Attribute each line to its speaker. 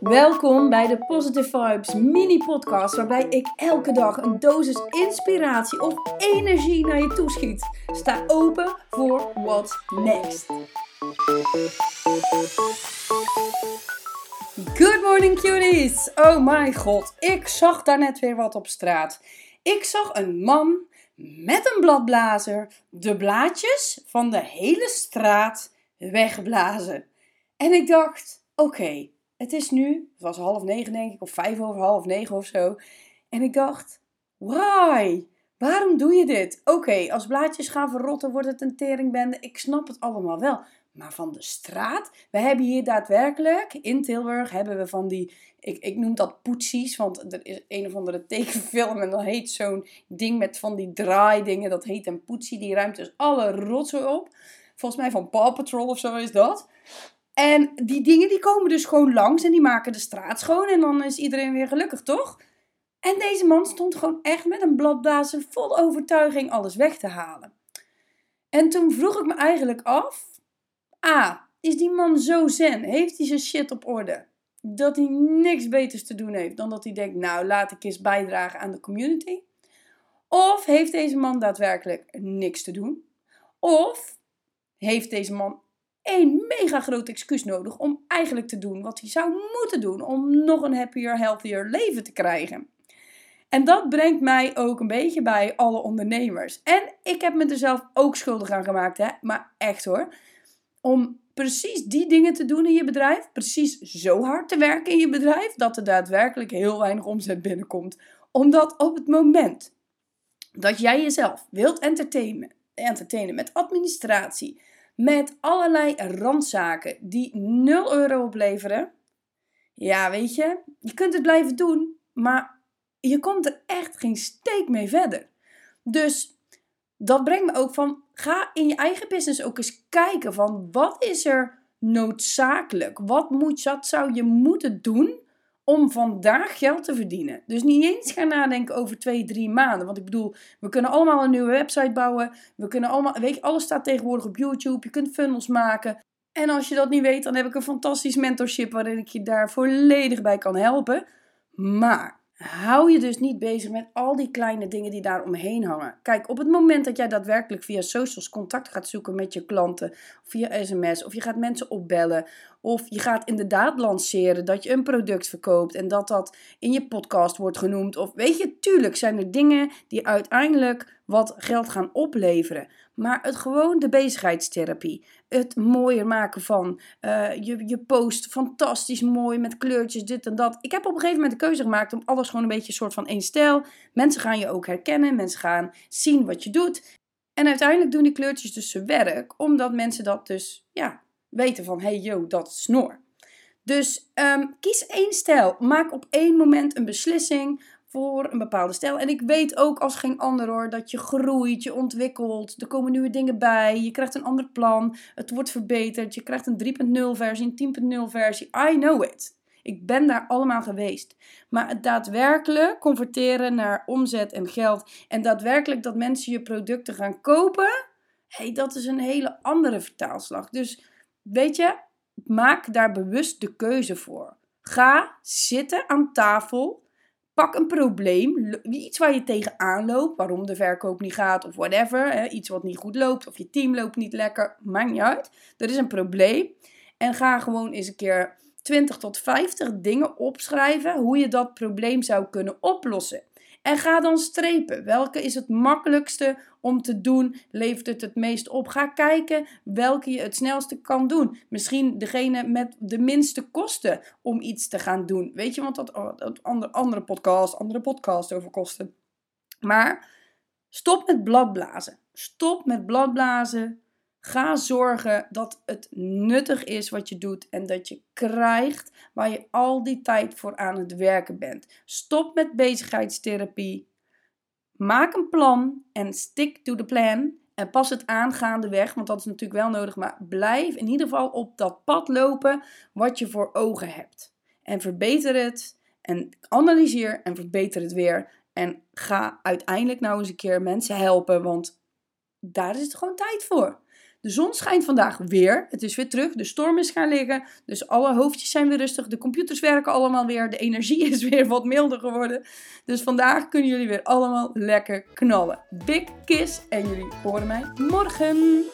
Speaker 1: Welkom bij de Positive Vibes mini podcast waarbij ik elke dag een dosis inspiratie of energie naar je toeschiet. Sta open voor what's next. Good morning cuties! Oh my god, ik zag daar net weer wat op straat. Ik zag een man met een bladblazer de blaadjes van de hele straat wegblazen. En ik dacht, oké, het is nu, het was half negen denk ik, of vijf over half negen of zo. En ik dacht, why? Waarom doe je dit? Oké, als blaadjes gaan verrotten wordt het een teringbende. Ik snap het allemaal wel. Maar van de straat? We hebben hier daadwerkelijk, in Tilburg hebben we van die, ik, ik noem dat poetsies, want er is een of andere tekenfilm en dan heet zo'n ding met van die draaidingen, dat heet een poetsie, die ruimt dus alle rotzooi op. Volgens mij van Paw Patrol of zo is dat. En die dingen die komen dus gewoon langs en die maken de straat schoon en dan is iedereen weer gelukkig, toch? En deze man stond gewoon echt met een bladblazer vol overtuiging alles weg te halen. En toen vroeg ik me eigenlijk af: A, is die man zo zen? Heeft hij zijn shit op orde? Dat hij niks beters te doen heeft dan dat hij denkt: nou, laat ik eens bijdragen aan de community? Of heeft deze man daadwerkelijk niks te doen? Of heeft deze man een mega groot excuus nodig om eigenlijk te doen wat hij zou moeten doen om nog een happier, healthier leven te krijgen. En dat brengt mij ook een beetje bij alle ondernemers. En ik heb me er zelf ook schuldig aan gemaakt, hè? maar echt hoor. Om precies die dingen te doen in je bedrijf, precies zo hard te werken in je bedrijf, dat er daadwerkelijk heel weinig omzet binnenkomt. Omdat op het moment dat jij jezelf wilt entertainen, entertainen met administratie, met allerlei randzaken die 0 euro opleveren. Ja, weet je, je kunt het blijven doen, maar je komt er echt geen steek mee verder. Dus dat brengt me ook van, ga in je eigen business ook eens kijken van wat is er noodzakelijk? Wat, moet, wat zou je moeten doen om vandaag geld te verdienen. Dus niet eens gaan nadenken over twee, drie maanden. Want ik bedoel, we kunnen allemaal een nieuwe website bouwen. We kunnen allemaal, weet je, alles staat tegenwoordig op YouTube. Je kunt funnels maken. En als je dat niet weet, dan heb ik een fantastisch mentorship waarin ik je daar volledig bij kan helpen. Maar hou je dus niet bezig met al die kleine dingen die daar omheen hangen. Kijk, op het moment dat jij daadwerkelijk via socials contact gaat zoeken met je klanten, via sms, of je gaat mensen opbellen, of je gaat inderdaad lanceren dat je een product verkoopt en dat dat in je podcast wordt genoemd. Of weet je, tuurlijk zijn er dingen die uiteindelijk wat geld gaan opleveren. Maar het gewoon de bezigheidstherapie. Het mooier maken van uh, je, je post fantastisch mooi met kleurtjes, dit en dat. Ik heb op een gegeven moment de keuze gemaakt om alles gewoon een beetje een soort van één stijl. Mensen gaan je ook herkennen, mensen gaan zien wat je doet. En uiteindelijk doen die kleurtjes dus zijn werk, omdat mensen dat dus ja, weten van, hey yo, dat is snor. Dus um, kies één stijl. Maak op één moment een beslissing voor een bepaalde stijl. En ik weet ook als geen ander hoor, dat je groeit, je ontwikkelt. Er komen nieuwe dingen bij. Je krijgt een ander plan. Het wordt verbeterd. Je krijgt een 3.0 versie, een 10.0 versie. I know it. Ik ben daar allemaal geweest. Maar het daadwerkelijk converteren naar omzet en geld. En daadwerkelijk dat mensen je producten gaan kopen. hey, dat is een hele andere vertaalslag. Dus weet je, maak daar bewust de keuze voor. Ga zitten aan tafel. Pak een probleem, iets waar je tegenaan loopt, waarom de verkoop niet gaat of whatever. Hè, iets wat niet goed loopt of je team loopt niet lekker, maakt niet uit. Er is een probleem. En ga gewoon eens een keer 20 tot 50 dingen opschrijven hoe je dat probleem zou kunnen oplossen. En ga dan strepen. Welke is het makkelijkste om te doen? Levert het het meest op? Ga kijken welke je het snelste kan doen. Misschien degene met de minste kosten om iets te gaan doen. Weet je, want dat, oh, dat andere, andere podcast, andere podcast over kosten. Maar stop met bladblazen. Stop met bladblazen. Ga zorgen dat het nuttig is wat je doet en dat je krijgt waar je al die tijd voor aan het werken bent. Stop met bezigheidstherapie. Maak een plan en stick to the plan. En pas het aangaande weg, want dat is natuurlijk wel nodig. Maar blijf in ieder geval op dat pad lopen wat je voor ogen hebt. En verbeter het. En analyseer en verbeter het weer. En ga uiteindelijk nou eens een keer mensen helpen, want daar is het gewoon tijd voor. De zon schijnt vandaag weer. Het is weer terug. De storm is gaan liggen. Dus alle hoofdjes zijn weer rustig. De computers werken allemaal weer. De energie is weer wat milder geworden. Dus vandaag kunnen jullie weer allemaal lekker knallen. Big kiss en jullie horen mij morgen.